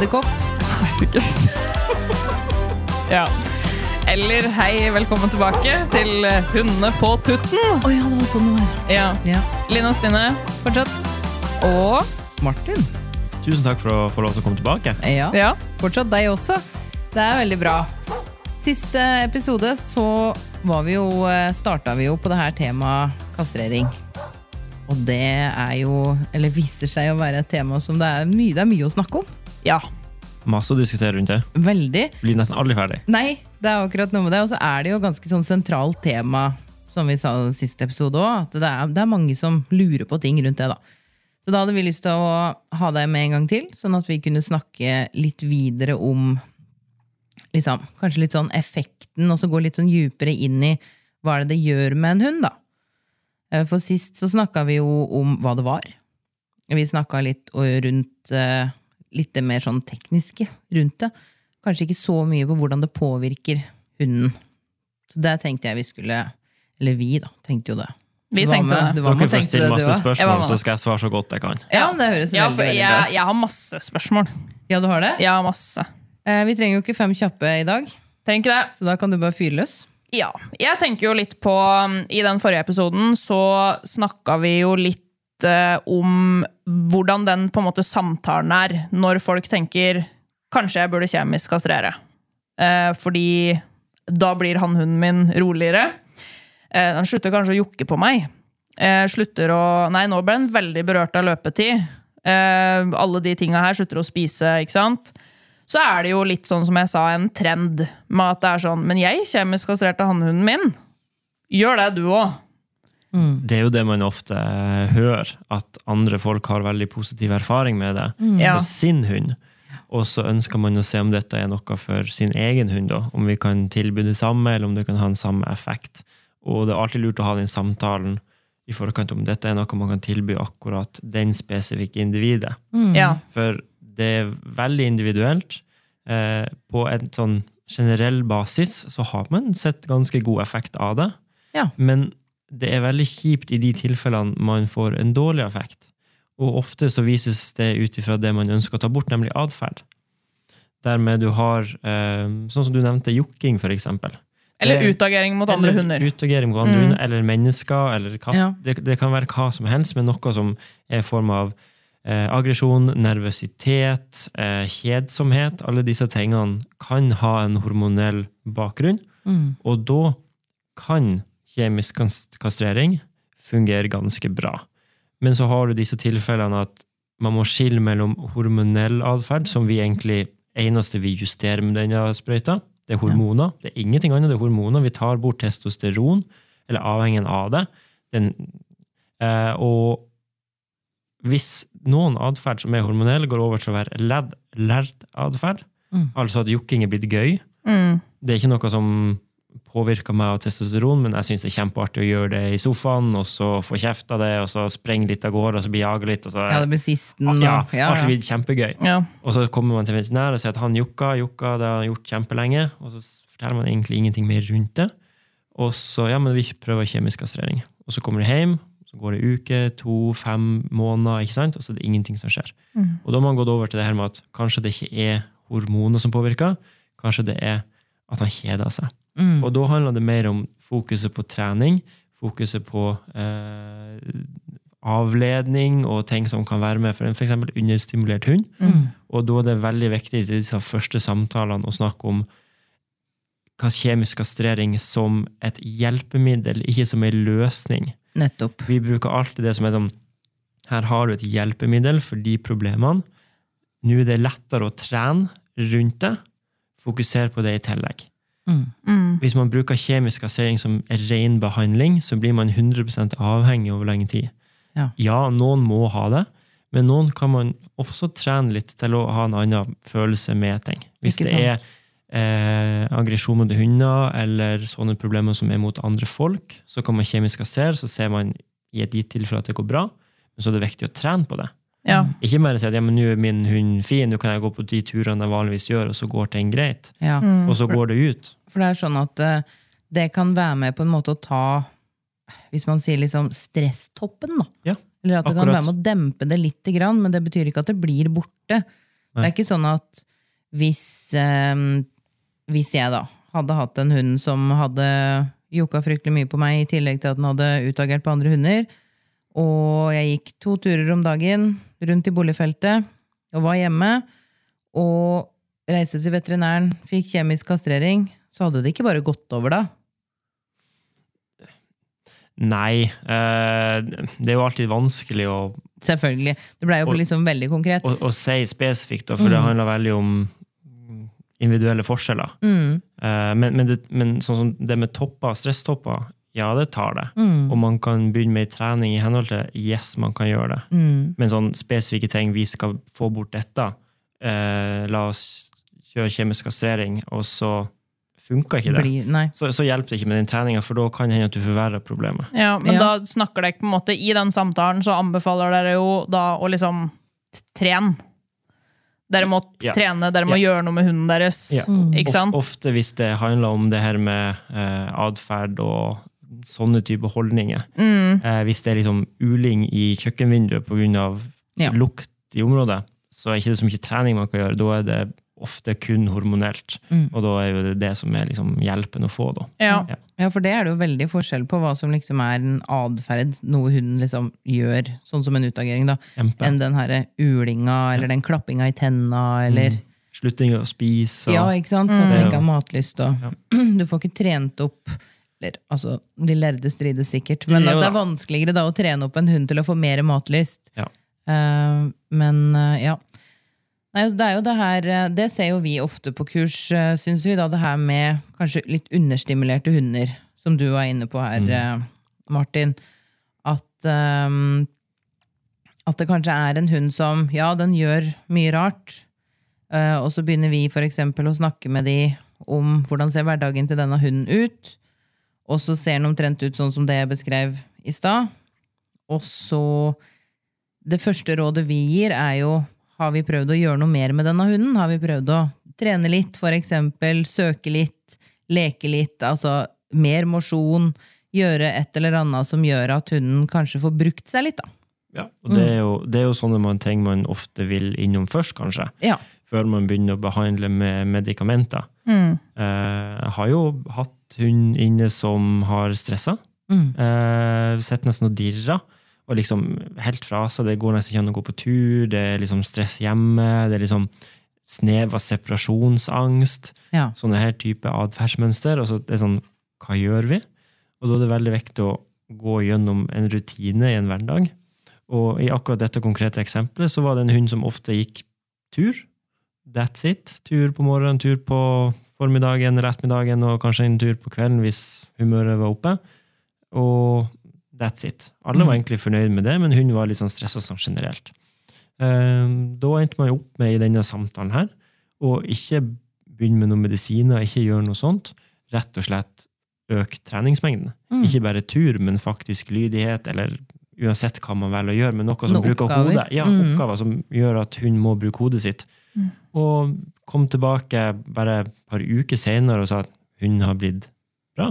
Edderkopp. Herregud. ja. Eller hei, velkommen tilbake til Hundene på tutten. Å ja, det var sånn det var. Ja. Ja. Line og Stine fortsatt. Og Martin. Tusen takk for å få lov til å komme tilbake. Ja. ja. Fortsatt deg også. Det er veldig bra. Siste episode så var vi jo, starta vi jo på det her temaet kastrering. Og det er jo, eller viser seg å være et tema som det er mye, det er mye å snakke om. Ja. Masse å diskutere rundt det. Veldig. Blir nesten aldri ferdig. Nei, det er akkurat noe med det. Og så er det jo ganske sånn sentralt tema, som vi sa i siste episode òg, at det er, det er mange som lurer på ting rundt det. da. Så da hadde vi lyst til å ha deg med en gang til, sånn at vi kunne snakke litt videre om liksom, kanskje litt sånn effekten, og så gå litt sånn djupere inn i hva er det det gjør med en hund, da. Eh, For sist så snakka vi jo om hva det var. Vi snakka litt rundt eh, litt det mer sånn tekniske rundt det. Kanskje ikke så mye på hvordan det påvirker hunden. Så der tenkte jeg vi skulle Eller vi, da. Tenkte jo det. Vi tenkte med. det. Du var med Dere får stille masse spørsmål, så skal jeg svare så godt jeg kan. Ja, men det høres Ja, veldig, for veldig jeg, bra ut. jeg har masse spørsmål. Ja, du har det? Jeg har masse. Eh, vi trenger jo ikke fem kjappe i dag, Tenk det. så da kan du bare fyre løs. Ja. Jeg tenker jo litt på um, I den forrige episoden så snakka vi jo litt om hvordan den på en måte samtalen er når folk tenker Kanskje jeg burde kjemisk kastrere. Eh, fordi da blir han hunden min roligere. den han slutter kanskje å jokke på meg. Eh, slutter å Nei, nå ble han veldig berørt av løpetid. Eh, alle de tinga her slutter å spise, ikke sant? så er det jo litt sånn som jeg sa, en trend med at det er sånn Men jeg kjemisk kastrerte hannhunden min. Gjør det, du òg. Det er jo det man ofte eh, hører, at andre folk har veldig positiv erfaring med det Ja. på sin hund. Og så ønsker man å se om dette er noe for sin egen hund. Da. Om vi kan tilby det samme, eller om det kan ha en samme effekt. Og det er alltid lurt å ha den samtalen i forkant om dette er noe man kan tilby akkurat den spesifikke individet. Ja. For det er veldig individuelt. Eh, på en sånn generell basis så har man sett ganske god effekt av det. Ja. Men det er veldig kjipt i de tilfellene man får en dårlig effekt. Og ofte så vises det ut ifra det man ønsker å ta bort, nemlig atferd. Dermed du har, eh, sånn som du nevnte, jokking, for eksempel. Eller utagering mot andre eller hunder. Utagering mot andre Mm. hunder, eller mennesker. Eller katt. Ja. det, det kan være hva som helst, men noe som er i form av eh, aggresjon, nervøsitet, eh, kjedsomhet. Alle disse tingene kan ha en hormonell bakgrunn, Mm. og da kan kjemisk kastrering fungerer ganske bra. Men så har du disse tilfellene at man må skille mellom hormonell atferd, som vi egentlig eneste vi justerer med denne sprøyta. Det er hormoner. Det er ingenting annet. Det er hormoner. Vi tar bort testosteron, eller avhengen av det. Den, eh, og hvis noen atferd som er hormonell, går over til å være ledd, lært atferd, Mm. altså at jokking er blitt gøy, Mm. det er ikke noe som påvirker meg av testosteron, men jeg syns det er kjempeartig å gjøre det i sofaen, og så få kjeft av det, og så sprenge litt av gårde, og så bli jaga litt, og så Ja, det blir sisten. Og, ja, ja, ja. blir kjempegøy. Ja. Og så kommer man til veterinær og sier at han jokka, jokka, det har han gjort kjempelenge, og så forteller man egentlig ingenting mer rundt det. Og så, ja, men vi prøver kjemisk kastrering. Og så kommer du hjem, så går det uke, to, fem måneder, ikke sant? og så er det ingenting som skjer. Og da har man gått over til det her med at kanskje det ikke er hormoner som påvirker, kanskje det er at han kjeder seg. Mm. Og da handler det mer om fokuset på trening, fokuset på eh, avledning og ting som kan være med for en f.eks. understimulert hund. Mm. Og da er det veldig viktig i disse første samtalene å snakke om hva kjemisk kastrering som et hjelpemiddel, ikke som en løsning. Nettopp. Vi bruker alltid det som er sånn her har du et hjelpemiddel for de problemene. Nå er det lettere å trene rundt det. Fokusere på det i tillegg. Hvis man bruker kjemisk kassering som ren behandling, så blir man 100% avhengig over lenge tid. Ja. noen må ha det, men noen kan man også trene litt til å ha en annen følelse med ting. Hvis det er eh, aggresjon mot hunder eller sånne problemer som er mot andre folk, så kan man kjemisk kassere, så ser man i et gitt tilfelle at det går bra, men så er det viktig å trene på det. Ja. Ikke bare si at ja, men nå er min hund fin, nå kan jeg gå på de turene jeg vanligvis gjør, og så går ting greit. Ja. Og så går det ut. For det er sånn at uh, det kan være med på en måte å ta, hvis man sier liksom stresstoppen, da. Ja, Eller at det kan være med å dempe det lite grann, men det betyr ikke at det blir borte. Det er ikke sånn at hvis, eh, hvis jeg da hadde hatt en hund som hadde jokka fryktelig mye på meg, i tillegg til at den hadde utagert på andre hunder, og jeg gikk to turer om dagen rundt i boligfeltet og var hjemme, og reiste til veterinæren, fikk kjemisk kastrering, så hadde det ikke bare gått over da. Nei. Eh, det er jo alltid vanskelig å, Selvfølgelig. Det blei jo liksom veldig konkret. å, å si spesifikt, for det handler veldig om individuelle forskjeller. Mm, Eh, men, men, det, men sånn som det med topper, stresstopper, ja, det tar det. mm, Og man kan begynne med trening i henhold til yes, man kan gjøre det. mm. Men sånn spesifikke ting, vi skal få bort dette, eh, la oss kjøre kjemisk kastrering, og så funker ikke det. Blir, nei. Så, så hjelper det ikke med den treninga, for da kan det hende at du forverrer problemet. Ja, men Ja. da snakker dere på en måte I den samtalen så anbefaler dere jo da å liksom trene. Dere må Ja. trene, dere må Ja. gjøre noe med hunden deres. Ja. Ikke sant? Ofte hvis det handler om det her med eh, atferd og sånne type holdninger. Mm. Eh, hvis det er liksom uling i kjøkkenvinduet pga. Ja. lukt i området, så er det ikke så mye trening man kan gjøre. Da er det ofte kun hormonelt. Mm. Og da er det det som er liksom hjelpen å få, da. Ja. Ja. Ja, for det er det jo veldig forskjell på hva som liksom er en atferd, noe hunden liksom gjør, sånn som en utagering, da, Kjempe. enn den herre ulinga, eller den klappinga i tenna, eller Slutting å spise. og- Ja, ikke sant? At den er ikke har matlyst, og du får ikke trent opp altså, De lærde strides sikkert, men at det er vanskeligere da å trene opp en hund til å få mer matlyst. Ja. Uh, men uh, ja. Nei, altså, det er jo det her eh, Det ser jo vi ofte på kurs, uh, syns vi, da, det her med kanskje litt understimulerte hunder, som du var inne på her, mm. Martin. At at det kanskje er en hund som ja, den gjør mye rart, og så begynner vi for eksempel å snakke med de om hvordan ser hverdagen til denne hunden ut, og så ser den omtrent ut sånn som det jeg beskrev i stad. Og så Det første rådet vi gir, er jo har vi prøvd å gjøre noe mer med denne hunden? Har vi prøvd å trene litt, eksempel, søke litt, leke litt, altså mer mosjon, gjøre et eller annet som gjør at hunden kanskje får brukt seg litt, da. Ja, og det er, jo, det er jo sånne man, ting man ofte vil innom først, kanskje. Ja. Før man begynner å behandle med medikamenter. Mm. Eh, jeg har jo hatt hund inne som har stressa. Mm. Eh, sett nesten og dirra. Og liksom helt fra seg. Det går nesten ikke an å gå på tur. Det er liksom stress hjemme. Det er liksom snev av separasjonsangst. Ja. Sånne her type atferdsmønster. Og så det er sånn, hva gjør vi? Og da er det veldig viktig å gå gjennom en rutine i en hverdag. Og i akkurat dette konkrete eksempelet så var det en hund som ofte gikk tur. That's it. Tur på morgenen, tur på formiddagen eller ettermiddagen, og kanskje en tur på kvelden hvis humøret var oppe. Og that's it. Alle var egentlig fornøyd med det, men hun var litt sånn stressa sånn generelt. Eh, Da endte man opp med i denne samtalen her å ikke begynne med noen medisiner, ikke gjøre noe sånt. Rett og slett øke treningsmengden. Mm. Ikke bare tur, men faktisk lydighet, eller uansett hva man velger å gjøre, men noe som Noen bruker oppgaver. hodet. Ja, Mm. oppgaver som gjør at hun må bruke hodet sitt. Og kom tilbake bare et par uker senere og sa at hun har blitt bra.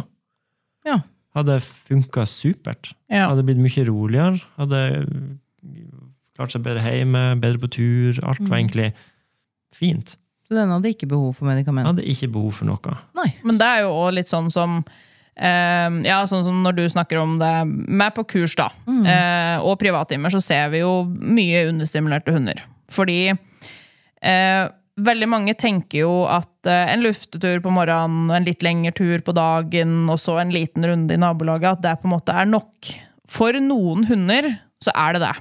Ja. Hadde funka supert. Ja. Hadde blitt mye roligere. Hadde klart seg bedre hjemme, bedre på tur. Alt var egentlig fint. Så den hadde ikke behov for medikament? Hadde ikke behov for noe. Nei. Men det er jo også litt sånn som eh, Ja, sånn som når du snakker om det med på kurs, da, eh, og privattimer, så ser vi jo mye understimulerte hunder. Fordi eh, veldig mange tenker jo at eh, en luftetur på morgenen, en litt lengre tur på dagen, og så en liten runde i nabolaget, at det på en måte er nok. For noen hunder så er det det.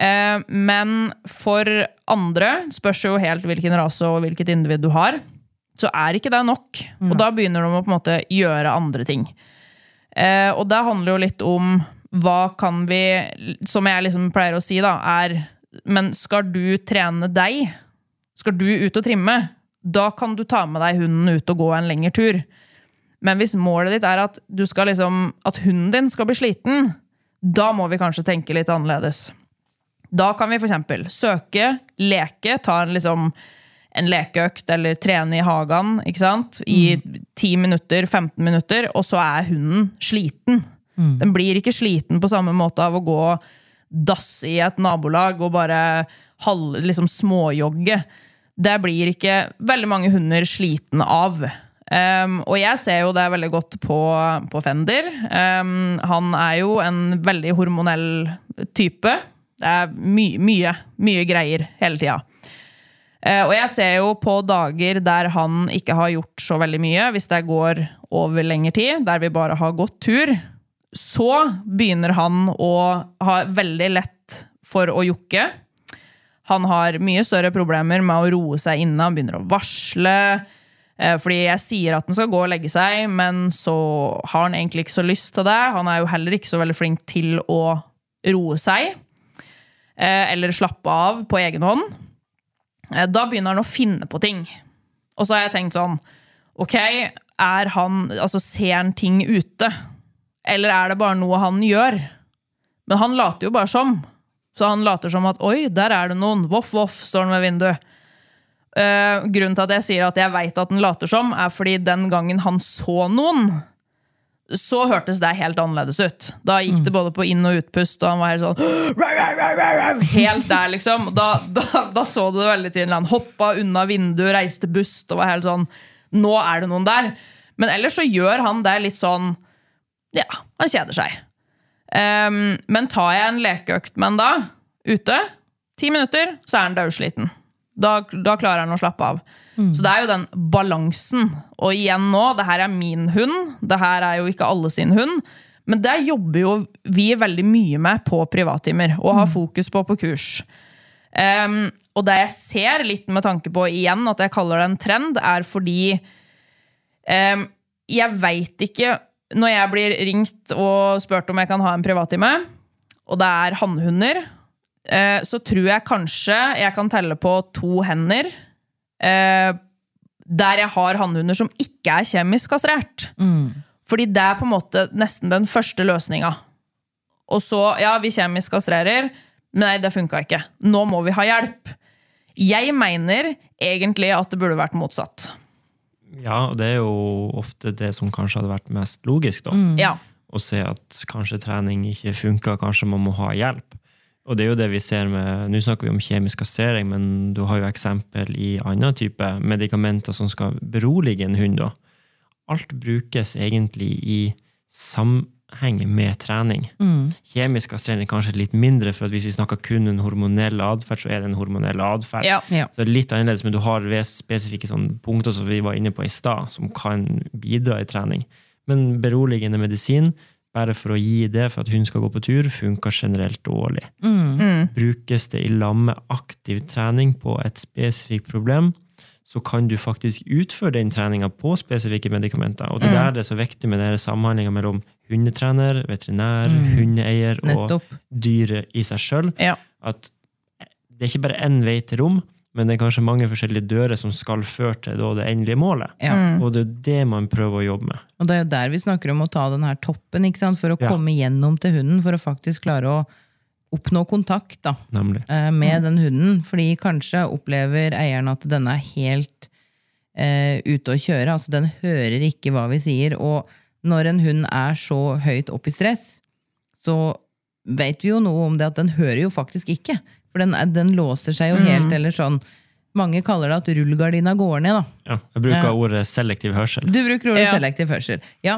Eh, men for andre, spørs jo helt hvilken rase og hvilket individ du har, så er ikke det nok. Og da begynner de å på en måte gjøre andre ting. Eh, og det handler jo litt om hva kan vi Som jeg liksom pleier å si, da, er Men skal du trene deg? Skal du ut og trimme? Da kan du ta med deg hunden ut og gå en lengre tur. Men hvis målet ditt er at, liksom, at hunden din skal bli sliten, da må vi kanskje tenke litt annerledes. Da kan vi f.eks. søke, leke, ta en, liksom, en lekeøkt eller trene i hagen i 10-15 minutter, og så er hunden sliten. Den blir ikke sliten på samme måte av å gå dass i et nabolag og bare halv, liksom småjogge. Det blir ikke veldig mange hunder sliten av. Um, og jeg ser jo det veldig godt på, på Fender. Um, han er jo en veldig hormonell type. Det er my mye, mye greier hele tida. Uh, og jeg ser jo på dager der han ikke har gjort så veldig mye, hvis det går over lengre tid, der vi bare har gått tur, så begynner han å ha veldig lett for å jokke. Han har mye større problemer med å roe seg inne, han begynner å varsle. Eh, Fordi jeg sier at han skal gå og legge seg, men så har han egentlig ikke så lyst til det. Han er jo heller ikke så veldig flink til å roe seg. eh, Eller slappe av på egen hånd. Eh, Da begynner han å finne på ting. Og så har jeg tenkt sånn Ok, er han, altså ser han ting ute? Eller er det bare noe han gjør? Men han later jo bare som. Så han later som at 'oi, der er det noen'. Voff, voff, står han ved vinduet. Uh, grunnen til at jeg sier at jeg veit at han later som, er fordi den gangen han så noen, så hørtes det helt annerledes ut. Da gikk det både på inn- og utpust, og han var helt sånn Helt der, liksom. Da, da, da så du det veldig tydelig. Han hoppa unna vinduet, reiste bust og var helt sånn Nå er det noen der. Men ellers så gjør han det litt sånn Ja, han kjeder seg. Ehm, men tar jeg en lekeøkt med en da, ute, ti minutter, så er han daudsliten. Da, da klarer han å slappe av. Så det er jo den balansen. Og igjen nå, det her er min hund, det her er jo ikke alle sin hund. Men det jobber jo vi veldig mye med på privattimer, og har fokus på på kurs. Um, og det jeg ser, litt med tanke på igjen at jeg kaller det en trend, er fordi um, jeg veit ikke Når jeg blir ringt og spurt om jeg kan ha en privattime, og det er hannhunder, eh, så tror jeg kanskje jeg kan telle på to hender eh, der jeg har hannhunder som ikke er kjemisk kastrert. Fordi det er på en måte nesten den første løsninga. Og så, ja, vi kjemisk kastrerer. Men nei, det funka ikke. Nå må vi ha hjelp. Jeg mener egentlig at det burde vært motsatt. Ja, og det er jo ofte det som kanskje hadde vært mest logisk, da. Ja. Å se at kanskje trening ikke funker, kanskje man må ha hjelp. Og det er jo det vi ser med Nå snakker vi om kjemisk kastrering, men du har jo eksempel i annen type medikamenter som skal berolige en hund. da. Alt brukes egentlig i sammenheng med trening. Kjemisk kastrering er kanskje litt mindre, for at hvis vi snakker kun en hormonell atferd, så er det en hormonell atferd. Ja. Ja. Så det er litt annerledes, men du har spesifikke sånne punkter som vi var inne på i stad, som kan bidra i trening. Men beroligende medisin, bare for å gi det for at hun skal gå på tur, funker generelt dårlig. Brukes det i lag med aktiv trening på et spesifikt problem, så kan du faktisk utføre den treninga på spesifikke medikamenter. Og det er der det er så viktig med denne samhandlinga mellom hundetrener, veterinær, hundeeier og dyret i seg sjøl Ja. at det er ikke bare én vei til rom, men det er kanskje mange forskjellige dører som skal føre til da det endelige målet. Ja. Og det er det man prøver å jobbe med. Og det er jo der vi snakker om å ta den her toppen, ikke sant? for å Ja. komme gjennom til hunden, for å faktisk klare å oppnå kontakt da, Nemlig. eh, med den hunden. Fordi kanskje opplever eieren at den er helt eh, ute å kjøre. altså Den hører ikke hva vi sier. Og når en hund er så høyt opp i stress, så vet vi jo noe om det at den hører jo faktisk ikke. For den, er- den låser seg jo helt, eller sånn Mange kaller det at rullegardina går ned. da. Ja, jeg bruker Ja. ordet selektiv hørsel. Du bruker ordet Ja. selektiv hørsel. Ja.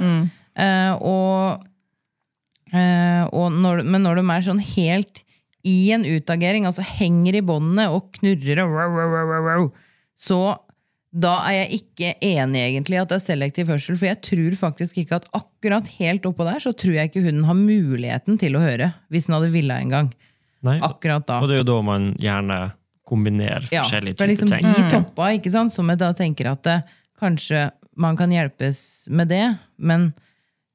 Eh, og, eh, og når, men når de er sånn helt i en utagering, altså henger i båndene og knurrer og wow, wow, wow, wow, wow, så da er jeg ikke enig egentlig at det er selektiv hørsel, for jeg tror faktisk ikke at akkurat helt oppå der, så tror jeg ikke hunden har muligheten til å høre, hvis den hadde villa en gang. Nei, Akkurat da. Og det er jo da man gjerne kombinerer Ja, forskjellige for typer liksom ting. de toppa, ikke sant? som jeg da tenker at det, kanskje man kan hjelpes med det, men,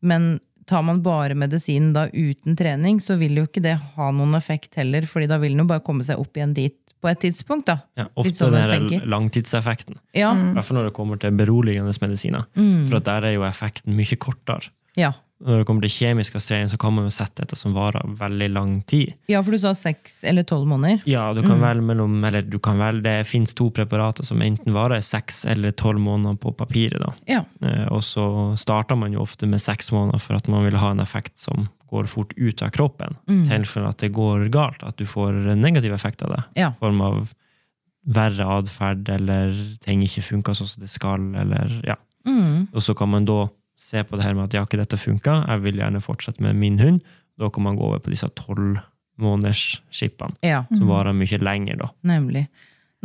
men tar man bare medisinen da uten trening, så vil jo ikke det ha noen effekt heller, fordi da vil den jo bare komme seg opp igjen dit på et tidspunkt. da. Ja, ofte sånn den langtidseffekten. Ja, I hvert fall når det kommer til beroligende medisiner. Mm. For der er jo effekten mye kortere. ja. Når det kommer til kjemisk kastrering, så kan man jo sette dette som varer veldig lang tid. ja, for du sa seks eller tolv måneder. Ja, du Mm. velge mellom Eller du kan velge, det fins to preparater som enten varer seks eller tolv måneder på papiret. da. Ja. Eh, Og så starter man jo ofte med seks måneder for at man vil ha en effekt som går fort ut av kroppen. Mm. I tilfelle at det går galt, at du får negativ effekt av det. Ja. I form av verre atferd, eller ting ikke funker sånn som det skal, eller ja. Mm. Og så kan man da se på det her med at ja, ikke dette funka, jeg vil gjerne fortsette med min hund. Da kan man gå over på disse tolv måneders skippene, ja, som varer mye lenger, da. nemlig.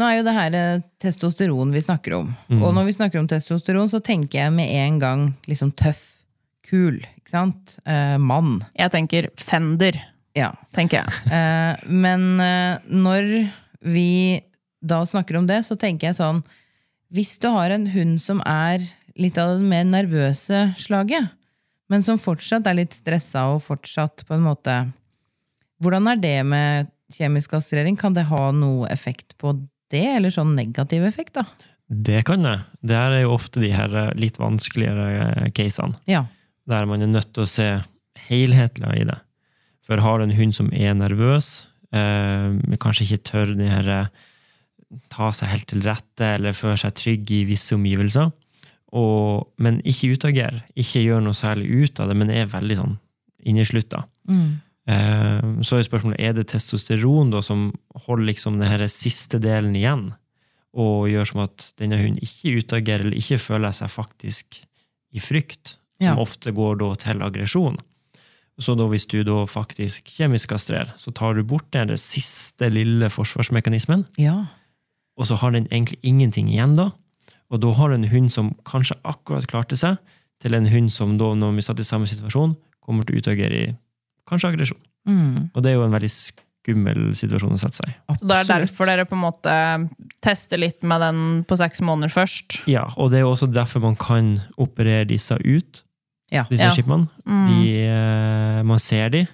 Nå er jo det her eh, testosteron vi snakker om. Mm. Og når vi snakker om testosteron, så tenker jeg med en gang liksom tøff, kul, ikke sant? Eh, mann. Jeg tenker Fender, Ja. tenker jeg. Eh, men eh, når vi da snakker om det, så tenker jeg sånn Hvis du har en hund som er litt av det mer nervøse slaget, men som fortsatt er litt stressa og fortsatt på en måte Hvordan er det med kjemisk kastrering? Kan det ha noe effekt på det, eller sånn negativ effekt, da? Det kan det. Det er jo ofte de her eh, litt vanskeligere eh, casene, Ja. der man er nødt til å se helhetlig i det. For har du en hund som er nervøs, eh, kanskje ikke tør de her eh, ta seg helt til rette eller føle seg trygg i visse omgivelser, og, men ikke utagere, ikke gjør noe særlig ut av det, men er veldig sånn inneslutta. Mm. Eh, Så er spørsmålet er det testosteron da, som holder liksom denne siste delen igjen, og gjør som at denne hunden ikke utagerer eller ikke føler seg faktisk i frykt, som Ja. ofte går da til aggresjon. Så da hvis du da faktisk kjemisk kastrerer, så tar du bort den siste lille forsvarsmekanismen, ja. og så har den egentlig ingenting igjen da. Og da har du en hund som kanskje akkurat klarte seg, til en hund som da, når vi satt i samme situasjon, kommer til å utagere i kanskje aggresjon. Mm. Og det er jo en veldig skummel situasjon å sette seg i. Så det er derfor dere på en måte tester litt med den på seks måneder først. Ja, og det er jo også derfor man kan operere disse ut, Ja. disse Ja. skipene. Mm. De, eh, man ser de,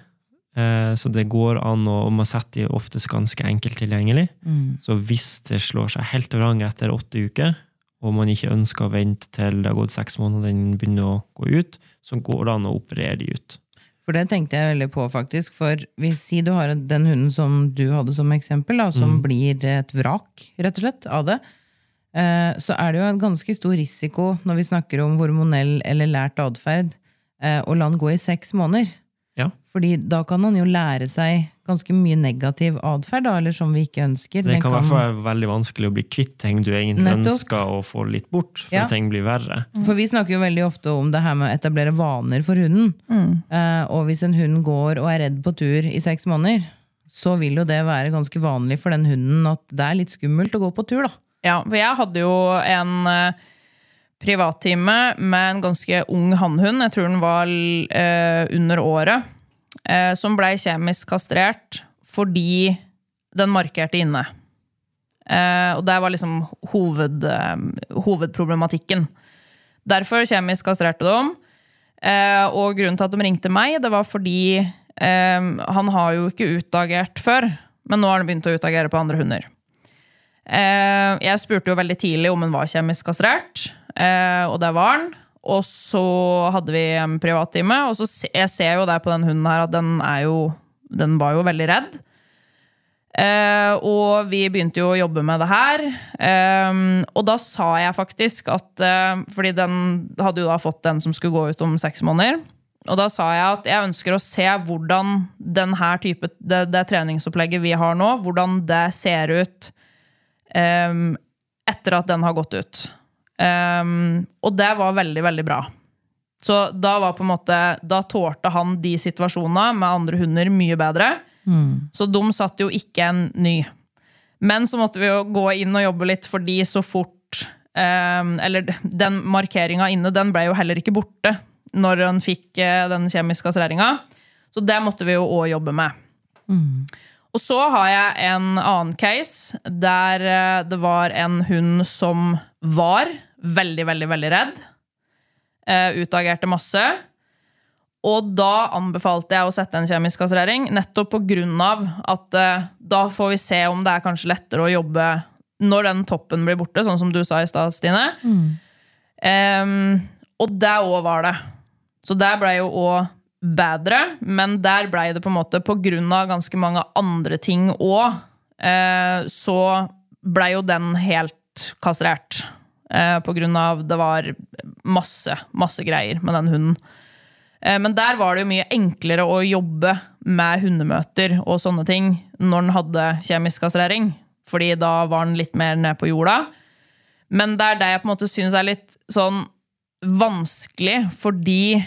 eh, så det går an, og man setter de oftest ganske enkelt tilgjengelig. Mm. Så hvis det slår seg helt vrang etter åtte uker, og man ikke ønsker å vente til det har gått seks måneder den begynner å gå ut, så går det an å operere de ut. For det tenkte jeg veldig på, faktisk. For hvis si du har den hunden som du hadde som eksempel, da, som blir et vrak, rett og slett, av det, eh, så er det jo en ganske stor risiko når vi snakker om hormonell eller lært atferd, eh, å la den gå i seks måneder. Ja. Fordi da kan han jo lære seg ganske mye negativ atferd, eller som vi ikke ønsker. Det kan i hvert fall være veldig vanskelig å bli kvitt ting du egentlig Nettopp. ønsker å få litt bort, for Ja. ting blir verre. For vi snakker jo veldig ofte om det her med å etablere vaner for hunden. Eh, og hvis en hund går og er redd på tur i seks måneder, så vil jo det være ganske vanlig for den hunden at det er litt skummelt å gå på tur, da. Ja, for jeg hadde jo en uh, privattime med en ganske ung hannhund, jeg tror den var uh, under året, som blei kjemisk kastrert fordi den markerte inne. Eh, og det var liksom hoved, eh, hovedproblematikken. Derfor kjemisk kastrerte de. Eh, og grunnen til at de ringte meg, det var fordi eh, han har jo ikke utagert før, men nå har han begynt å utagere på andre hunder. Eh, jeg spurte jo veldig tidlig om han var kjemisk kastrert, eh, og det var han. Og så hadde vi en privattime, og så se, jeg ser jo der på den hunden her at den er jo Den var jo veldig redd. Eh, og vi begynte jo å jobbe med det her. Eh, og da sa jeg faktisk at eh, Fordi den hadde jo da fått den som skulle gå ut om seks måneder. Og da sa jeg at jeg ønsker å se hvordan den her type, det, det treningsopplegget vi har nå, hvordan det ser ut ehm, etter at den har gått ut. Ehm, og det var veldig, veldig bra. Så da var på en måte Da tålte han de situasjonene med andre hunder mye bedre. Så de satt jo ikke en ny. Men så måtte vi jo gå inn og jobbe litt, fordi så fort um, Eller den markeringa inne, den ble jo heller ikke borte når han fikk uh, den kjemiske kastreringa. Så det måtte vi jo òg jobbe med. Og så har jeg en annen case der eh, det var en hund som var veldig, veldig, veldig redd. Eh, utagerte masse. Og da anbefalte jeg å sette en kjemisk kastrering, nettopp av at eh, da får vi se om det er kanskje lettere å jobbe når den toppen blir borte, sånn som du sa i stad, Stine. Em, og der òg var det. Så der ble jo òg bedre, men der ble det på en måte på grunn av ganske mange andre ting òg, eh, så ble jo den helt kastrert. Eh, på grunn av det var masse, masse greier med den hunden. Eh, Men der var det jo mye enklere å jobbe med hundemøter og sånne ting når den hadde kjemisk kastrering. Fordi da var den litt mer ned på jorda. Men det er det jeg på en måte syns er litt sånn vanskelig, fordi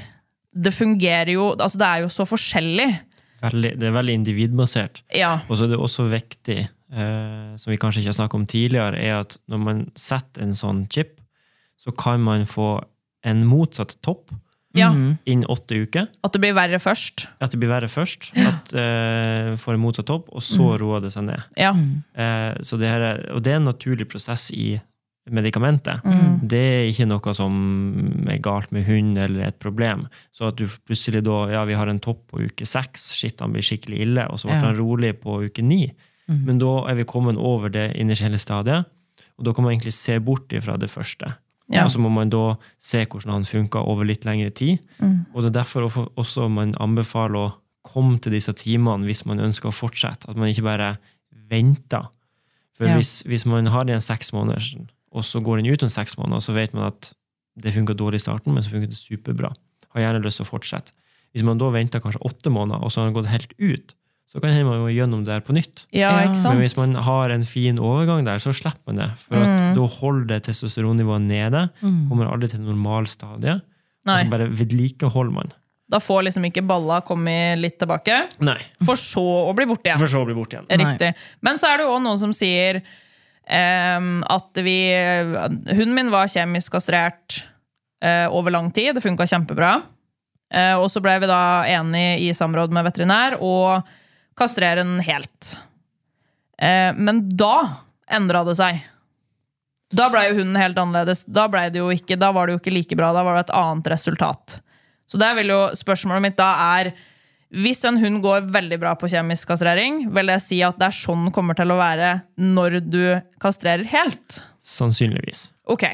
det fungerer jo Altså, det er jo så forskjellig. Veldig, det er veldig individbasert. Ja. Og så er det også viktig, eh, som vi kanskje ikke har snakket om tidligere, er at når man setter en sånn chip, så kan man få en motsatt topp ja. innen åtte uker. At det blir verre først. At det blir verre først. At eh, får en motsatt topp, og så roer det seg ned. Ja. Eh, så det her er, og det er en naturlig prosess i medikamentet. Mm. Det er ikke noe som er galt med hund eller et problem. Så at du plutselig da Ja, vi har en topp på uke seks, shit, han blir skikkelig ille, og så ble Ja. han rolig på uke ni. Men da er vi kommet over det initielle stadiet, og da kan man egentlig se bort ifra det første. Ja. Og så må man da se hvordan han funka over litt lengre tid. Mm. Og det er derfor også man anbefaler å komme til disse timene hvis man ønsker å fortsette. At man ikke bare venter. For Ja. hvis, hvis man har den seks måneder, og så går den ut om seks måneder, så vet man at det funka dårlig i starten, men så funker det superbra. Har gjerne lyst til å fortsette. Hvis man da venter kanskje åtte måneder, og så har den gått helt ut, så kan hende man må gjennom det her på nytt. ja? Men hvis man har en fin overgang der, så slipper man det. For Mm. da holder det testosteronnivået nede, kommer aldri til normalstadiet, og Nei. så bare vedlikeholder man. Da får liksom ikke balla kommet litt tilbake, Nei. for så å bli borte igjen. For så å bli borte igjen. Riktig. Men så er det jo også noen som sier um, at vi Hunden min var kjemisk kastrert uh, over lang tid. Det funka kjempebra. Uh, og så ble vi da enige i samråd med veterinær å kastrere den helt. Eh, men da endra det seg. Da ble jo hunden helt annerledes. Da, det jo ikke, da var det jo ikke like bra. Da var det et annet resultat. Så der vil jo spørsmålet mitt da er hvis en hund går veldig bra på kjemisk kastrering, vil jeg si at det er sånn det kommer til å være når du kastrerer helt? Sannsynligvis. Ok.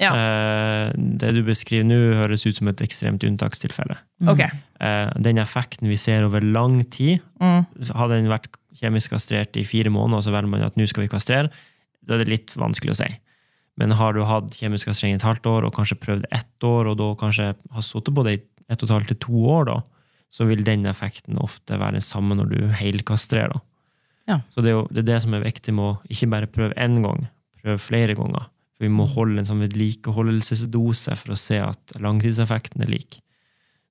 Ja. Eh, det du beskriver nå, høres ut som et ekstremt unntakstilfelle. ok. Eh, den effekten vi ser over lang tid, hadde den vært kjemisk kastrert i fire måneder, og så velger man at nå skal vi kastrere, da er det litt vanskelig å si. Men har du hatt kjemisk kastrering i et halvt år, og kanskje prøvd ett år, og da kanskje har sittet på det i ett og et halvt til to år, da, så vil den effekten ofte være den samme når du helkastrerer. Da. Ja. Så det er jo det, er det som er viktig med å ikke bare prøve én gang, prøve flere ganger. For vi må holde en sånn vedlikeholdelsesdose for å se at langtidseffekten er lik.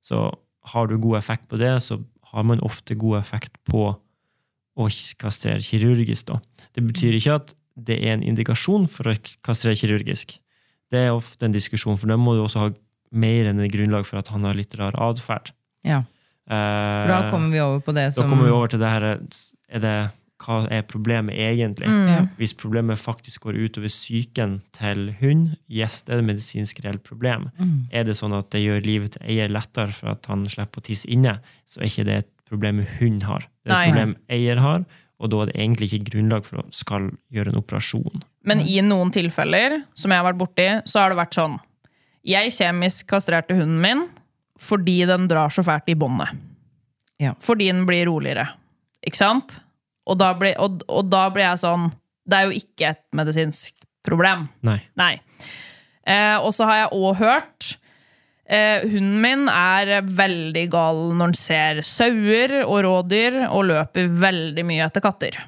Så har du god effekt på det, så har man ofte god effekt på å kastrere kirurgisk. Da. Det betyr ikke at det er en indikasjon for å kastrere kirurgisk. Det er ofte en diskusjon, for da må du også ha mer enn et grunnlag for at han har litt rar atferd. Ja. Eh, For da kommer vi over på det da kommer vi over til det her er det, Hva er problemet egentlig? Mm. Hvis problemet faktisk går utover psyken til hund, yes, det er et medisinsk reelt problem. Mm. Er det sånn at det gjør livet til eier lettere for at han slipper å tisse inne, så er ikke det et problem hund har. Det er et Nei. problem eier har, og da er det egentlig ikke grunnlag for å skal gjøre en operasjon. Men i noen tilfeller som jeg har vært borti, så har det vært sånn Jeg kjemisk kastrerte hunden min fordi den drar så fælt i båndet. Ja. Fordi den blir roligere. Ikke sant? Og da, blir, og, og da ble jeg sånn Det er jo ikke et medisinsk problem. Nei. Nei. Eh, og så har jeg òg hørt eh, Hunden min er veldig gal når den ser sauer og rådyr og løper veldig mye etter katter.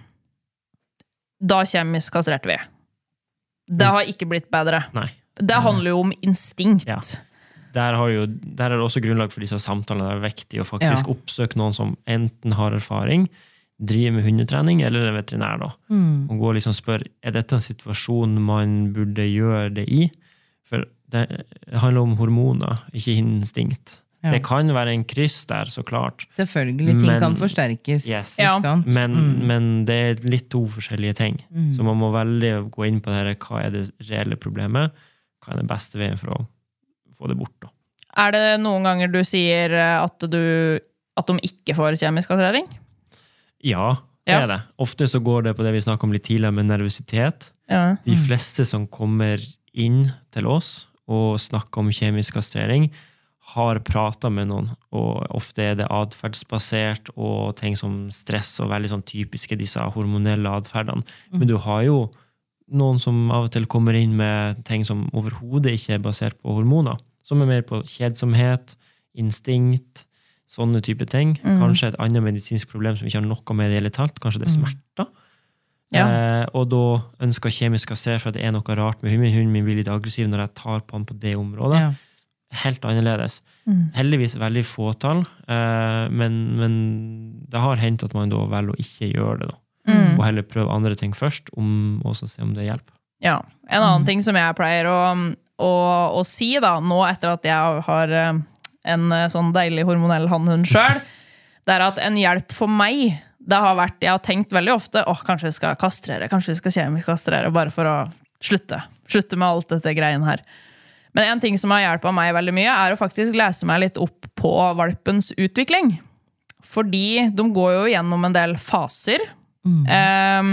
Da kjemisk kastrerte vi. Det har ikke blitt bedre. Nei. Det handler jo om instinkt. Ja. Der, har jo, der er det også grunnlag for disse samtalene. Det er viktig å faktisk Ja. oppsøke noen som enten har erfaring driver med hundetrening, eller en veterinær. da. Mm. Og gå og liksom spør er dette en situasjon man burde gjøre det i. For det handler om hormoner, ikke instinkt. Ja. Det kan være en kryss der, så klart. Selvfølgelig. Ting Men- kan forsterkes. Yes. Ikke Ja. sant? Men, Mm. men det er litt to forskjellige ting. Så man må veldig gå inn på det her, hva er det reelle problemet. Hva er den beste veien for å få det bort. da. Er det noen ganger du sier at, du, at de ikke får kjemisk kastrering? Ja, det Ja. er det. Ofte så går det på det vi snakket om litt tidligere, med nervøsitet. Ja. De fleste som kommer inn til oss og snakker om kjemisk kastrering, har prata med noen, og ofte er det atferdsbasert og ting som stress og veldig sånn typiske disse hormonelle atferdene. Men du har jo noen som av og til kommer inn med ting som overhodet ikke er basert på hormoner. Som er mer på kjedsomhet, instinkt, sånne type ting. Kanskje et annet medisinsk problem som ikke har noe med det i talt. hele tatt. Kanskje det er smerter. Ja. Eh, og da ønsker kjemisk kasser for at det er noe rart med hunden min. Hunden min blir litt aggressiv når jeg tar på han på det området. Ja. Helt annerledes. Heldigvis veldig fåtall, eh, men, men det har hendt at man da velger å ikke gjøre det. da. Mm. Og heller prøve andre ting først, om, og så se om det hjelper. Ja. En annen ting som jeg pleier å, å, å si, da, nå etter at jeg har eh, en eh, sånn deilig hormonell hannhund sjøl, det er at en hjelp for meg det har vært, Jeg har tenkt veldig ofte åh, kanskje vi skal kastrere, kanskje vi skal kjemisk kastrere, bare for å slutte. Slutte med alt dette greien her. Men en ting som har hjulpet meg veldig mye, er å faktisk lese meg litt opp på valpens utvikling. Fordi de går jo gjennom en del faser. Eh,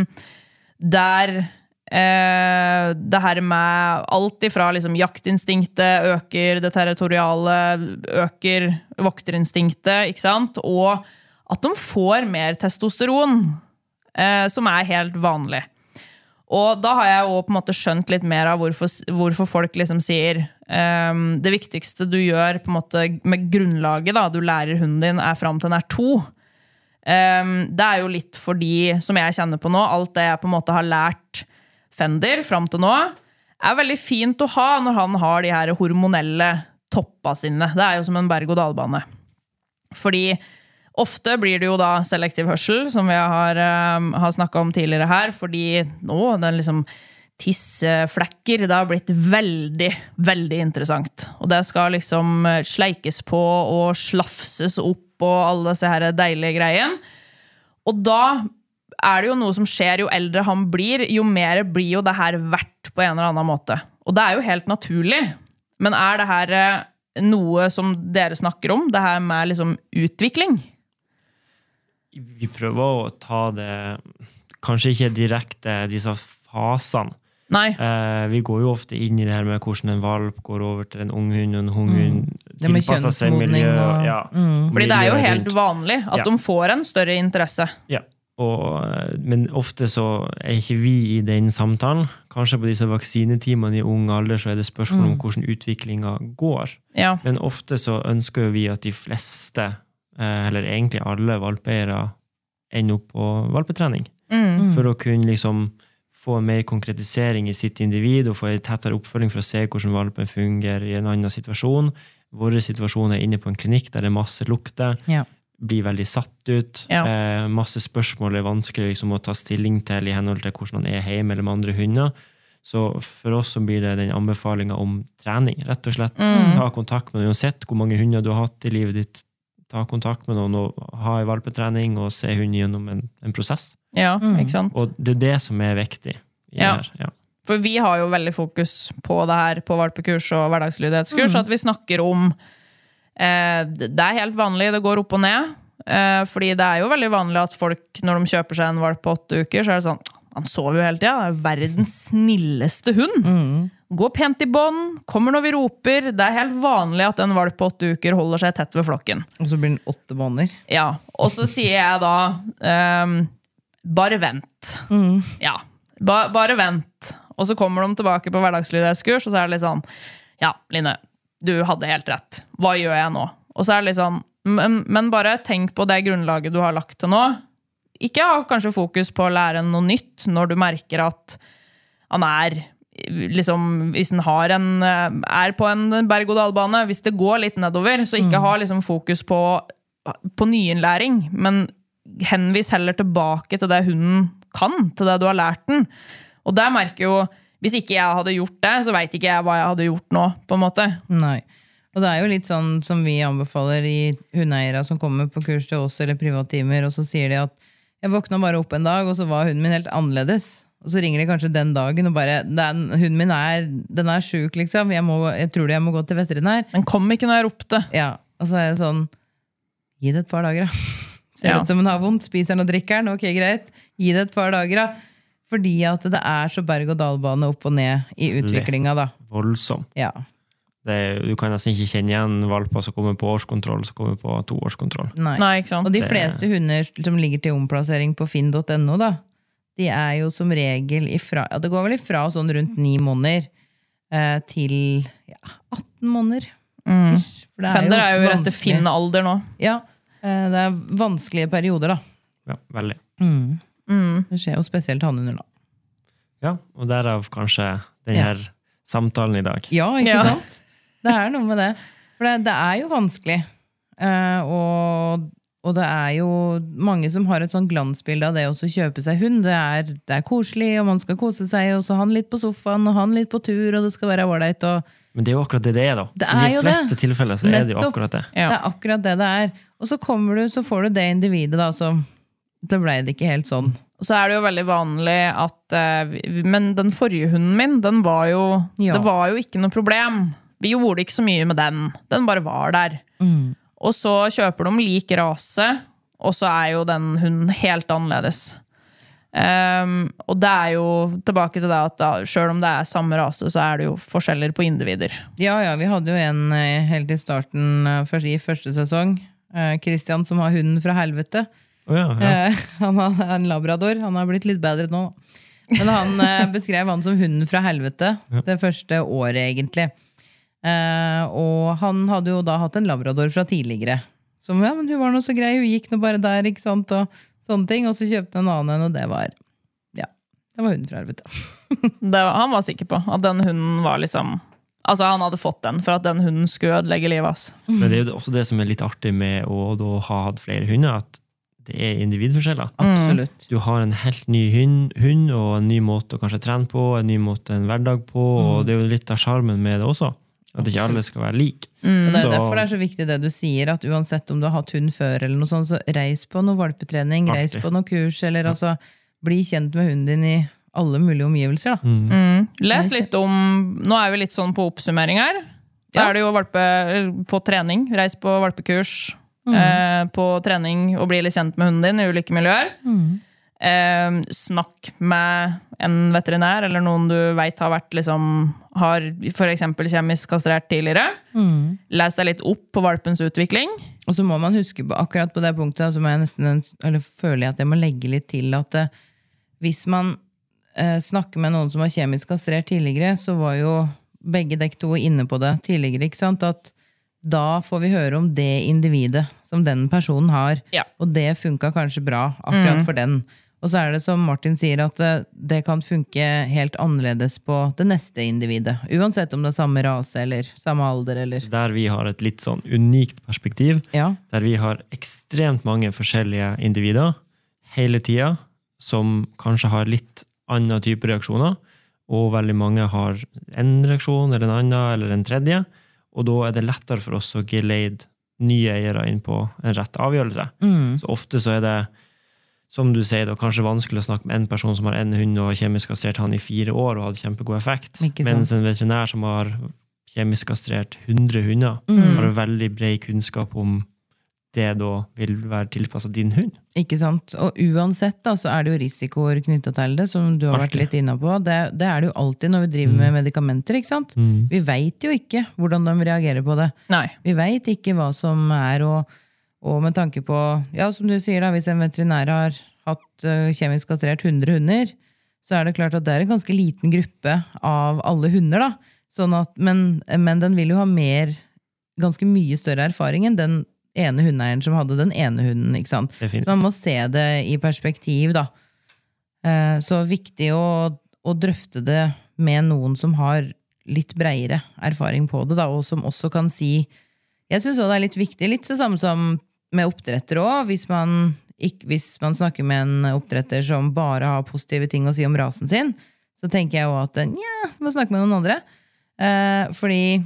der det her med alt ifra liksom jaktinstinktet øker, det territoriale øker, vokterinstinktet, ikke sant? Og at de får mer testosteron, eh, som er helt vanlig. Og da har jeg også på en måte skjønt litt mer av hvorfor, hvorfor folk liksom sier um, det viktigste du gjør på en måte med grunnlaget da, du lærer hunden din, er fram til den er to. Um, det er jo litt fordi, som jeg kjenner på nå, alt det jeg på en måte har lært Fender fram til nå, er veldig fint å ha når han har de her hormonelle toppa sine. Det er jo som en berg-og-dal-bane. Fordi ofte blir det jo da selektiv hørsel, som vi har, um, har snakka om tidligere her, fordi nå den liksom tisseflekker, det har blitt veldig, veldig interessant. Og det skal liksom eh, sleikes på og slafses opp og alle disse her deilige greiene. Og da er det jo noe som skjer jo eldre han blir, jo mer blir jo det her verdt på en eller annen måte. Og det er jo helt naturlig. Men er det her eh, noe som dere snakker om? Det her med liksom utvikling? Vi prøver å ta det Kanskje ikke direkte disse fasene. Nei. Eh, vi går jo ofte inn i det her med hvordan en valp går over til en ung hund, og en ung hund Det tilpasser seg miljøet. miljø. og- Ja, Mm. Fordi det er jo helt rundt. vanlig at Ja. de får en større interesse. Ja. Og, men ofte så er ikke vi i den samtalen. Kanskje på disse vaksinetimene i ung alder så er det spørsmål om hvordan utviklinga går. Ja. Men ofte så ønsker jo vi at de fleste, eh, eller egentlig alle valpeeiere, ender opp på valpetrening. Mm. For å kunne liksom få mer konkretisering i sitt individ og få en tettere oppfølging for å se hvordan valpen fungerer i en annen situasjon. Vår situasjon er inne på en klinikk der det er masse lukter Ja. Blir veldig satt ut. Ja. Eh, masse spørsmål er vanskelig liksom, å ta stilling til i henhold til hvordan han er hjemme eller med andre hunder. Så for oss så blir det den anbefalinga om trening, rett og slett. Mm. Ta kontakt med noen, uansett hvor mange hunder du har hatt i livet ditt. Ta kontakt med noen og ha en valpetrening og se hunden gjennom en, en prosess. ja, ikke sant? Og det er det som er viktig. i Ja. her. Ja. For vi har jo veldig fokus på det her på valpekurs og hverdagslydighetskurs, at vi snakker om Det er helt vanlig, det går opp og ned. Eh, fordi det er jo veldig vanlig at folk, når de kjøper seg en valp på åtte uker, så er det sånn Han sover jo hele tida. Er verdens snilleste hund. Går pent i bånd, kommer når vi roper. Det er helt vanlig at en valp på åtte uker holder seg tett ved flokken. Og så blir den åtte måneder. Ja, Og så sier jeg da ehm, Bare vent. Ja, ba, bare vent. Og så kommer de tilbake på hverdagslydighetskurs, og så er det litt sånn Ja, Line, du hadde helt rett. Hva gjør jeg nå? Og så er det litt sånn Men, men bare tenk på det grunnlaget du har lagt til nå. Ikke ha kanskje fokus på å lære noe nytt når du merker at han er liksom, Hvis han har en, er på en berg-og-dal-bane, hvis det går litt nedover, så ikke ha liksom fokus på, på nyinnlæring, men henvis heller tilbake til det hunden kan, til det du har lært den. Og der merker jo Hvis ikke jeg hadde gjort det, så veit ikke jeg hva jeg hadde gjort nå. på en måte. Nei. Og det er jo litt sånn som vi anbefaler i hundeeiere som kommer på kurs til oss eller privattimer, og så sier de at jeg våkna bare opp en dag, og så var hunden min helt annerledes. Og så ringer de kanskje den dagen og bare den, 'Hunden min er, den er sjuk, liksom. Jeg, må, jeg tror jeg må gå til veterinær.' Den kom ikke når jeg ropte. Ja, Og så er jeg sånn Gi det et par dager, da. Ser Ja. ut som hun har vondt. Spiser den og drikker den. Ok, greit. Gi det et par dager, da. Fordi at det er så berg-og-dal-bane opp og ned i utviklinga, da. Voldsom. Ja. Det er, du kan nesten ikke kjenne igjen valper som kommer på årskontroll, som kommer på toårskontroll. Nei. Nei, ikke sant? Og de fleste hunder som ligger til omplassering på finn.no, da, de er jo som regel ifra ja, Det går vel ifra sånn rundt ni måneder eh, til ja, 18 måneder. Mm. For det Mm. Fender er jo rett til. Finn-alder nå. Ja, eh, det er vanskelige perioder, da. Ja, veldig. Det skjer jo spesielt hannhunder, da. Ja, og derav kanskje denne Ja. her samtalen i dag. Ja, ikke Ja. sant? Det er noe med det. For det, det er jo vanskelig. Eh, og, og det er jo mange som har et sånn glansbilde av det å kjøpe seg hund. Det er, det er koselig, og man skal kose seg, og så han litt på sofaen, og han litt på tur, og det skal være ålreit. Men det er jo akkurat det det er, da. Det I er de fleste det. tilfeller så er det jo akkurat det. Ja. Det er akkurat det det er. Og så kommer du, så får du det individet, da, så det ble det ikke helt sånn. Og så er det jo veldig vanlig at eh, Men den forrige hunden min, den var jo Ja. Det var jo ikke noe problem. Vi gjorde ikke så mye med den. Den bare var der. Og så kjøper de lik rase, og så er jo den hunden helt annerledes. Um, og det er jo tilbake til det at da, selv om det er samme rase, så er det jo forskjeller på individer. Ja, ja, vi hadde jo en eh, helt i starten eh, i første sesong. Christian som har hunden fra helvete. Å ja, ja. Eh, Han er en labrador. Han har blitt litt bedre nå. Men han eh, beskrev han som hunden fra helvete det første året, egentlig. Eh, og han hadde jo da hatt en labrador fra tidligere. Som ja, men hun var nå så grei, hun gikk nå bare der, ikke sant, og sånne ting. Og så kjøpte han en annen en, og det var ja, det var hunden fra helvete. Det, var- han var sikker på at den hunden var liksom Altså Han hadde fått den for at den hunden skulle ødelegge livet hans. Men det er jo også det som er litt artig med å da ha hatt flere hunder, at det er individforskjeller. Absolutt. Du har en helt ny hund, hund og en ny måte å kanskje trene på, en ny måte en hverdag på, og det er jo litt av sjarmen med det også. At ikke alle skal være like. Mm. det er Så- derfor det er så viktig det du sier, at uansett om du har hatt hund før, eller noe sånt, så reis på noe valpetrening, reis på noe kurs, eller altså bli kjent med hunden din i alle mulige omgivelser. da. Mm. Les litt om Nå er vi litt sånn på oppsummering her. Da Ja. er det jo valpe på trening. Reis på valpekurs. Eh, på trening og bli litt kjent med hunden din i ulike miljøer. Eh, snakk med en veterinær eller noen du veit har vært liksom har f.eks. kjemisk kastrert tidligere. Les deg litt opp på valpens utvikling. Og så må man huske på akkurat på det punktet, så må jeg nesten, eller føler jeg at jeg må legge litt til at det, hvis man eh, snakker med noen som var kjemisk kastrert tidligere, så var jo begge dekk to inne på det tidligere, ikke sant? At da får vi høre om det individet som den personen har. Ja. Og det funka kanskje bra akkurat for den. Og så er det som Martin sier, at eh, det kan funke helt annerledes på det neste individet. Uansett om det er samme rase eller samme alder eller Der vi har et litt sånn unikt perspektiv, Ja. der vi har ekstremt mange forskjellige individer hele tida, som kanskje har litt annen type reaksjoner, og veldig mange har en reaksjon eller en annen eller en tredje, og da er det lettere for oss å geleide nye eiere inn på en rett avgjørelse. Mm. Så ofte så er det, som du sier, da, kanskje vanskelig å snakke med en person som har en hund og har kjemisk kastrert han i fire år og hadde kjempegod effekt, mens en veterinær som har kjemisk kastrert 100 hunder, Mm. har veldig bred kunnskap om det da vil være tilpassa din hund. Ikke sant? Og uansett da, så er det jo risikoer knytta til det, som du har vært litt inne på. Det, det er det jo alltid når vi driver med medikamenter. ikke sant? Vi veit jo ikke hvordan de reagerer på det. Nei. Vi veit ikke hva som er, og, og med tanke på Ja, som du sier, da, hvis en veterinær har hatt uh, kjemisk kastrert 100 hunder, så er det klart at det er en ganske liten gruppe av alle hunder. da. Sånn at, men, men den vil jo ha mer, ganske mye større erfaring enn den ene hundeeieren som hadde den ene hunden. ikke sant? Definitivt. Man må se det i perspektiv, da. Eh, Så viktig å, å drøfte det med noen som har litt breiere erfaring på det, da, og som også kan si Jeg syns det er litt viktig, litt det samme som med oppdrettere òg. Hvis man hvis man snakker med en oppdretter som bare har positive ting å si om rasen sin, så tenker jeg jo at ja, må snakke med noen andre. Eh, fordi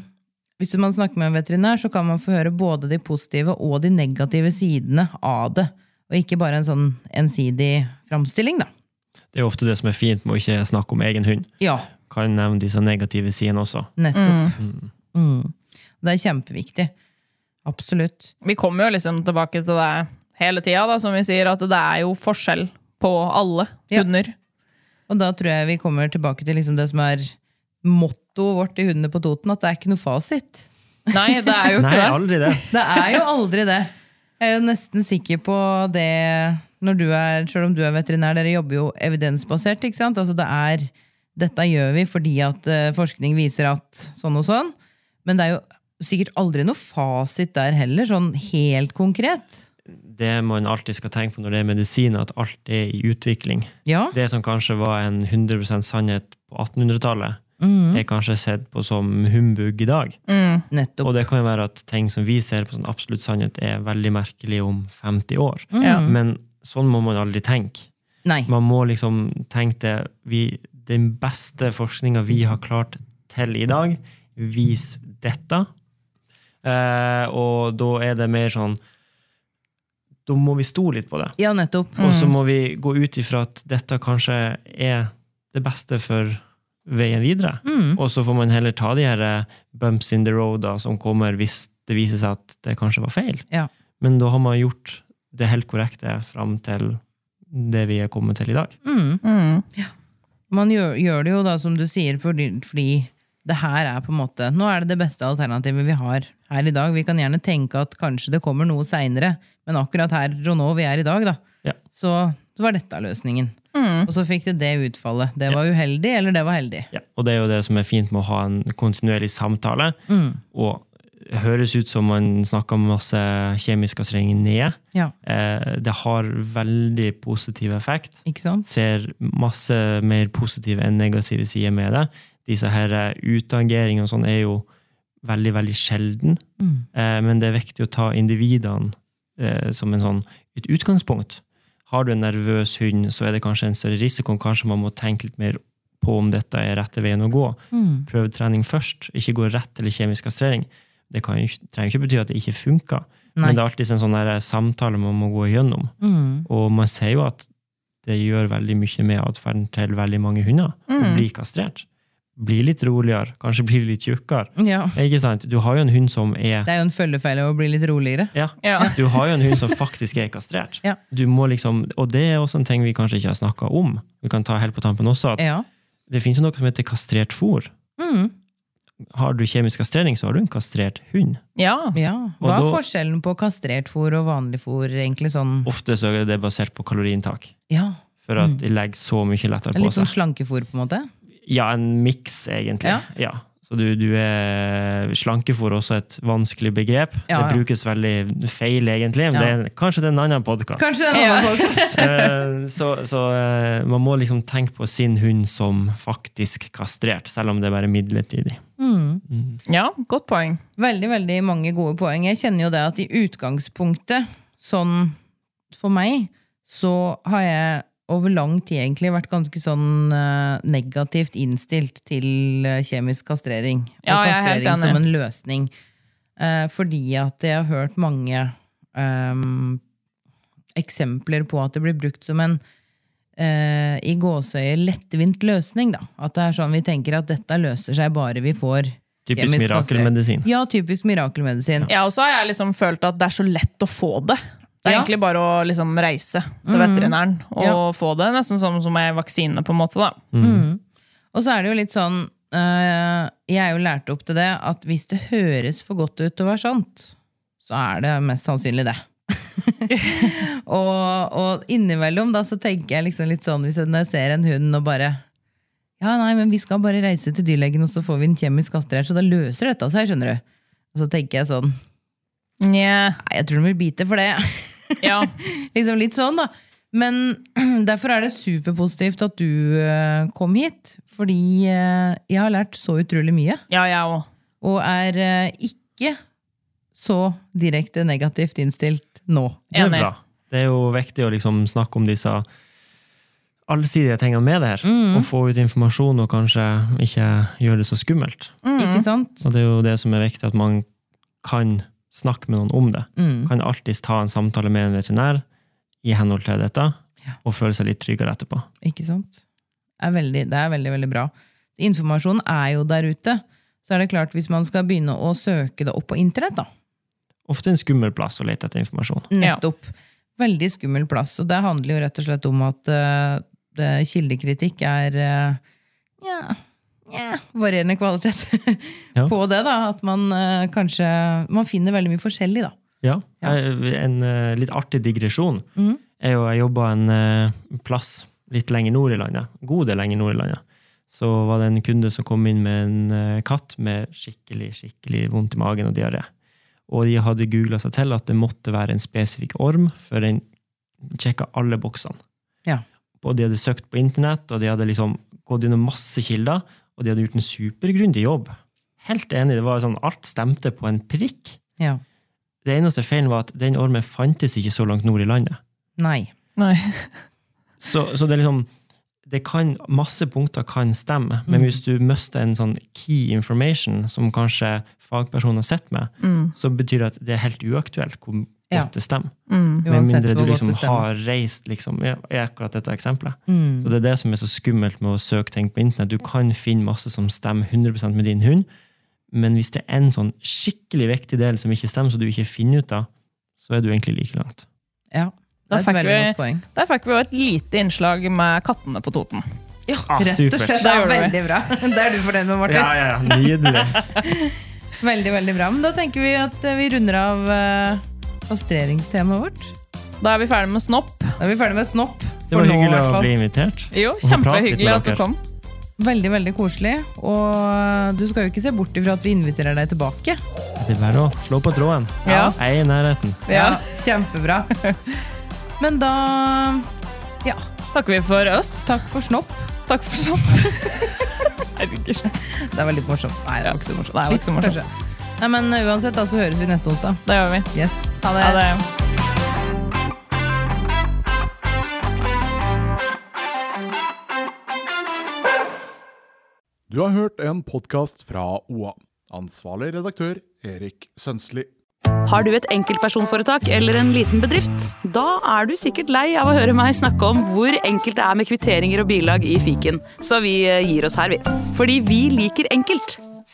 hvis man snakker med en veterinær, så kan man få høre både de positive og de negative sidene av det. Og ikke bare en sånn ensidig framstilling, da. Det er jo ofte det som er fint med å ikke snakke om egen hund. Ja, Kan nevne disse negative sidene også. nettopp. Mm. Det er kjempeviktig. Absolutt. Vi kommer jo liksom tilbake til det hele tida, da, som vi sier, at det er jo forskjell på alle Ja. hunder. Og da tror jeg vi kommer tilbake til liksom det som er mottoet vårt i Hundene på Toten, at det er ikke noe fasit. Nei, det er jo Nei, ikke det. aldri det. Det er jo aldri det. Jeg er jo nesten sikker på det når du er, selv om du er veterinær, dere jobber jo evidensbasert, ikke sant? Altså det er, dette gjør vi fordi at eh, forskning viser at sånn og sånn, men det er jo sikkert aldri noe fasit der heller, sånn helt konkret. Det man alltid skal tenke på når det er medisin, at alt er i utvikling. Ja, Det som kanskje var en 100% sannhet på 1800-tallet, Mm. er kanskje sett på som humbug i dag. Mm. Og det kan jo være at ting som vi ser på som absolutt sannhet, er veldig merkelig om 50 år. Mm. Men sånn må man aldri tenke. Nei. Man må liksom tenke det vi, Den beste forskninga vi har klart til i dag, viser dette. Eh, og da er det mer sånn Da må vi stole litt på det. Ja, nettopp. Og så må vi gå ut ifra at dette kanskje er det beste for veien videre. Og så får man heller ta de her eh, bumps in the road da, som kommer hvis det viser seg at det kanskje var feil. Ja. Men da har man gjort det helt korrekte fram til det vi er kommet til i dag. Mm. Man gjør, gjør det jo da, som du sier, fordi, fordi det her er på en måte Nå er det det beste alternativet vi har her i dag. Vi kan gjerne tenke at kanskje det kommer noe seinere, men akkurat her og nå vi er i dag, da, Ja. så, så var dette løsningen. Og så fikk det det utfallet. Det var uheldig, eller det var heldig. Ja. Og det er jo det som er fint med å ha en kontinuerlig samtale. Og det høres ut som man snakker masse kjemisk kastrering ned. Ja, Eh, det har veldig positiv effekt. ikke sant? ser masse mer positive enn negative sider med det. Disse her eh, utageringene og sånn er jo veldig, veldig sjelden. Eh, men det er viktig å ta individene eh, som en sånn, et utgangspunkt. Har du en nervøs hund, så er det kanskje en større risiko. Kanskje man må tenke litt mer på om dette er rette veien å gå. Prøv trening først, ikke gå rett til kjemisk kastrering. Det kan, trenger ikke bety at det ikke funker, Nei. men det er alltid en sånn samtale man må gå igjennom. Mm. Og man ser jo at det gjør veldig mye med atferden til veldig mange hunder. Å bli kastrert. Bli litt roligere, kanskje bli litt tjukkere. Ja. Ikke sant? Du har jo en hund som er Det er jo en følgefeil å bli litt roligere. ja, Ja. Du har jo en hund som faktisk er kastrert. Ja. Du må liksom, og det er også en ting vi kanskje ikke har snakka om. Vi kan ta helt på tampen også, at Ja. Det finnes jo noe som heter kastrert fôr. Mm. Har du kjemisk kastrering, så har du en kastrert hund. ja. ja. Hva er da- forskjellen på kastrert fôr og vanlig fôr, egentlig sånn? Ofte så er det basert på kaloriinntak. Ja, For at de legger så mye lettere på seg. Litt sånn slankefôr, på en måte? Ja, en miks, egentlig. Ja. Så du, du er Slankefôr er også et vanskelig begrep. Ja, ja. Det brukes veldig feil, egentlig. Men Ja. det er, kanskje det er en annen podkast. Podcast. så så eh, man må liksom tenke på sin hund som faktisk kastrert, selv om det er bare midlertidig. ja, godt poeng. Veldig, veldig mange gode poeng. Jeg kjenner jo det at i utgangspunktet, sånn for meg, så har jeg over lang tid egentlig vært ganske sånn eh, negativt innstilt til eh, kjemisk kastrering. Og Ja, jeg er helt kastrering som en løsning. Eh, fordi at jeg har hørt mange um, eksempler på at det blir brukt som en uh, i gåsøye lettvint løsning. Da. At det er sånn vi tenker at dette løser seg bare vi får Typisk mirakelmedisin. Ja, typisk mirakelmedisin. Ja, og så har jeg liksom følt at det er så lett å få det. Det er Ja. egentlig bare å liksom reise til veterinæren og Ja. få det. Nesten som, som ei vaksine, på en måte. da. Og så er det jo litt sånn øh, Jeg er jo lært opp til det at hvis det høres for godt ut til å være sant, så er det mest sannsynlig det. og, og innimellom da så tenker jeg liksom litt sånn hvis jeg jeg ser en hund og bare Ja, nei, men vi skal bare reise til dyrlegen, og så får vi en kjemisk kastrert, så da løser dette seg, skjønner du. Og så tenker jeg sånn Nja. Nei, jeg tror de vil bite for det. Ja. liksom litt sånn, da. Men derfor er det superpositivt at du eh, kom hit. Fordi eh, jeg har lært så utrolig mye. ja, jeg òg. Og er eh, ikke så direkte negativt innstilt nå. Det er Enig. bra. Det er jo viktig å liksom snakke om disse allsidige tingene med det her. Og få ut informasjon og kanskje ikke gjøre det så skummelt. Ikke sant? Og det er jo det som er viktig, at man kan snakke med noen om det. Mm. Kan alltids ta en samtale med en veterinær i henhold til dette, og føle seg litt tryggere etterpå. Ikke sant? Det er veldig, det er veldig, veldig bra. Informasjonen er jo der ute. Så er det klart, hvis man skal begynne å søke det opp på internett, da. Ofte en skummel plass å lete etter informasjon. Nettopp. Veldig skummel plass. Og det handler jo rett og slett om at uh, det, kildekritikk er uh, ja, ja, varierende kvalitet Ja. på det. da, At man uh, kanskje Man finner veldig mye forskjellig, da. Ja, Ja. En uh, litt artig digresjon mm. er jo jeg jobba en uh, plass litt lenger nord i landet. God del lenger nord i landet. Så var det en kunde som kom inn med en katt med skikkelig skikkelig vondt i magen og diaré. Og de hadde googla seg til at det måtte være en spesifikk orm, for den sjekka alle boksene. Ja. Og de hadde søkt på internett, og de hadde liksom gått gjennom masse kilder, og de hadde gjort en supergrundig jobb. Helt enig, det var sånn, alt stemte på en prikk. Ja. Det eneste feilen var at den ormen fantes ikke så langt nord i landet. Nei. Nei. Så, så det er liksom det kan, Masse punkter kan stemme, men hvis du mister en sånn key information som kanskje fagpersonen har sett med, så betyr det at det er helt uaktuelt hvor Ja. godt det stemmer. Mm. Med mindre du liksom har reist liksom, i akkurat dette eksempelet. Mm. Så det er det som er så skummelt med å søke ting på internett. Du kan finne masse som stemmer 100% med din hund, men hvis det er en sånn skikkelig viktig del som ikke stemmer, så du ikke finner ut av, så er du egentlig like langt. Ja. Er et fikk veldig vi- godt poeng. Der fikk vi jo et lite innslag med kattene på Toten. Ja, Ah, rett og slett. Det er veldig bra. Det er du fornøyd med, Martin. Ja, ja, ja, nydelig. Veldig, veldig bra. Men da tenker vi at eh, vi runder av uh, kastreringstemaet vårt. Da er vi ferdig med snopp. Da er vi ferdig med snopp. Det var for nå, hyggelig hvert å bli invitert. Jo, kjempehyggelig at du kom. Veldig, veldig koselig. Og du skal jo ikke se bort ifra at vi inviterer deg tilbake. Det er bare å slå på tråden. Ja. Jeg er i nærheten. Ja. Kjempebra. Men da Ja, Takker vi for oss. takk for snopp. Takk for snopp. Herregud. Det er veldig morsomt. Nei, det var ikke så morsomt. Nei, det var ikke så morsomt. Nei, men uansett, da så høres vi neste onsdag. Det gjør vi. Yes. Ha det. Ha det. Du har hørt en podkast fra OA. Ansvarlig redaktør Erik Sønsli. Har du et enkeltpersonforetak eller en liten bedrift? Da er du sikkert lei av å høre meg snakke om hvor enkelt det er med kvitteringer og bilag i fiken, så vi eh, gir oss her, vi. Fordi vi liker enkelt.